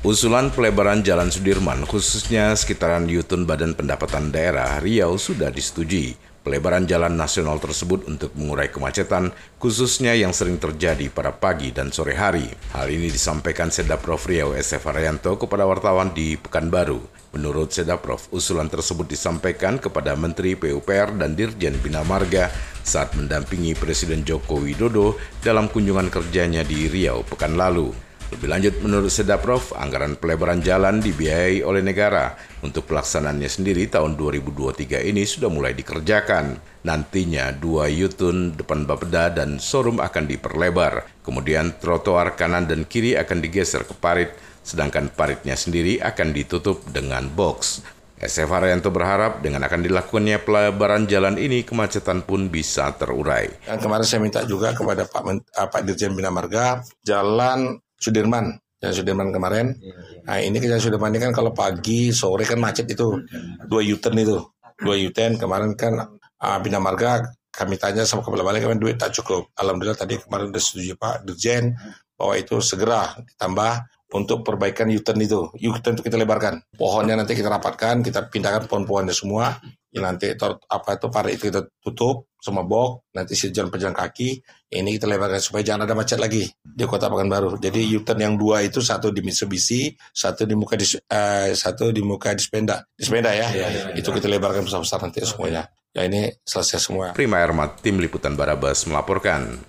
Usulan pelebaran Jalan Sudirman, khususnya sekitaran Yutun Badan Pendapatan Daerah Riau sudah disetujui. Pelebaran jalan nasional tersebut untuk mengurai kemacetan, khususnya yang sering terjadi pada pagi dan sore hari. Hal ini disampaikan Sedaprov Riau SF kepada wartawan di Pekanbaru. Menurut Sedaprov, usulan tersebut disampaikan kepada Menteri PUPR dan Dirjen Bina Marga saat mendampingi Presiden Joko Widodo dalam kunjungan kerjanya di Riau pekan lalu. Lebih lanjut, menurut Sedaprov, anggaran pelebaran jalan dibiayai oleh negara. Untuk pelaksanaannya sendiri tahun 2023 ini sudah mulai dikerjakan. Nantinya dua yutun depan Bapeda dan showroom akan diperlebar. Kemudian trotoar kanan dan kiri akan digeser ke parit, sedangkan paritnya sendiri akan ditutup dengan box. SF Haryanto berharap dengan akan dilakukannya pelebaran jalan ini kemacetan pun bisa terurai. Dan kemarin saya minta juga kepada Pak, Men, Pak Dirjen Bina Marga jalan Sudirman Jalan Sudirman kemarin. Iya, iya. Nah ini Jalan Sudirman ini kan kalau pagi sore kan macet itu dua U-turn itu dua U-turn kemarin kan uh, Bina Marga kami tanya sama kepala balik kan duit tak cukup. Alhamdulillah tadi kemarin sudah setuju Pak Dirjen bahwa itu segera ditambah untuk perbaikan U-turn itu. U-turn itu kita lebarkan. Pohonnya nanti kita rapatkan, kita pindahkan pohon-pohonnya semua ya nanti itu, apa itu parit itu kita tutup semua bok nanti si jalan pejalan kaki ini kita lebarkan supaya jangan ada macet lagi di kota Pekanbaru. Jadi U-turn yang dua itu satu di Mitsubishi satu di muka di uh, satu di muka di sepeda di sepeda ya, ya, ya itu kita lebarkan besar-besar nanti semuanya. Ya ini selesai semua. Prima Ermat tim liputan Barabas melaporkan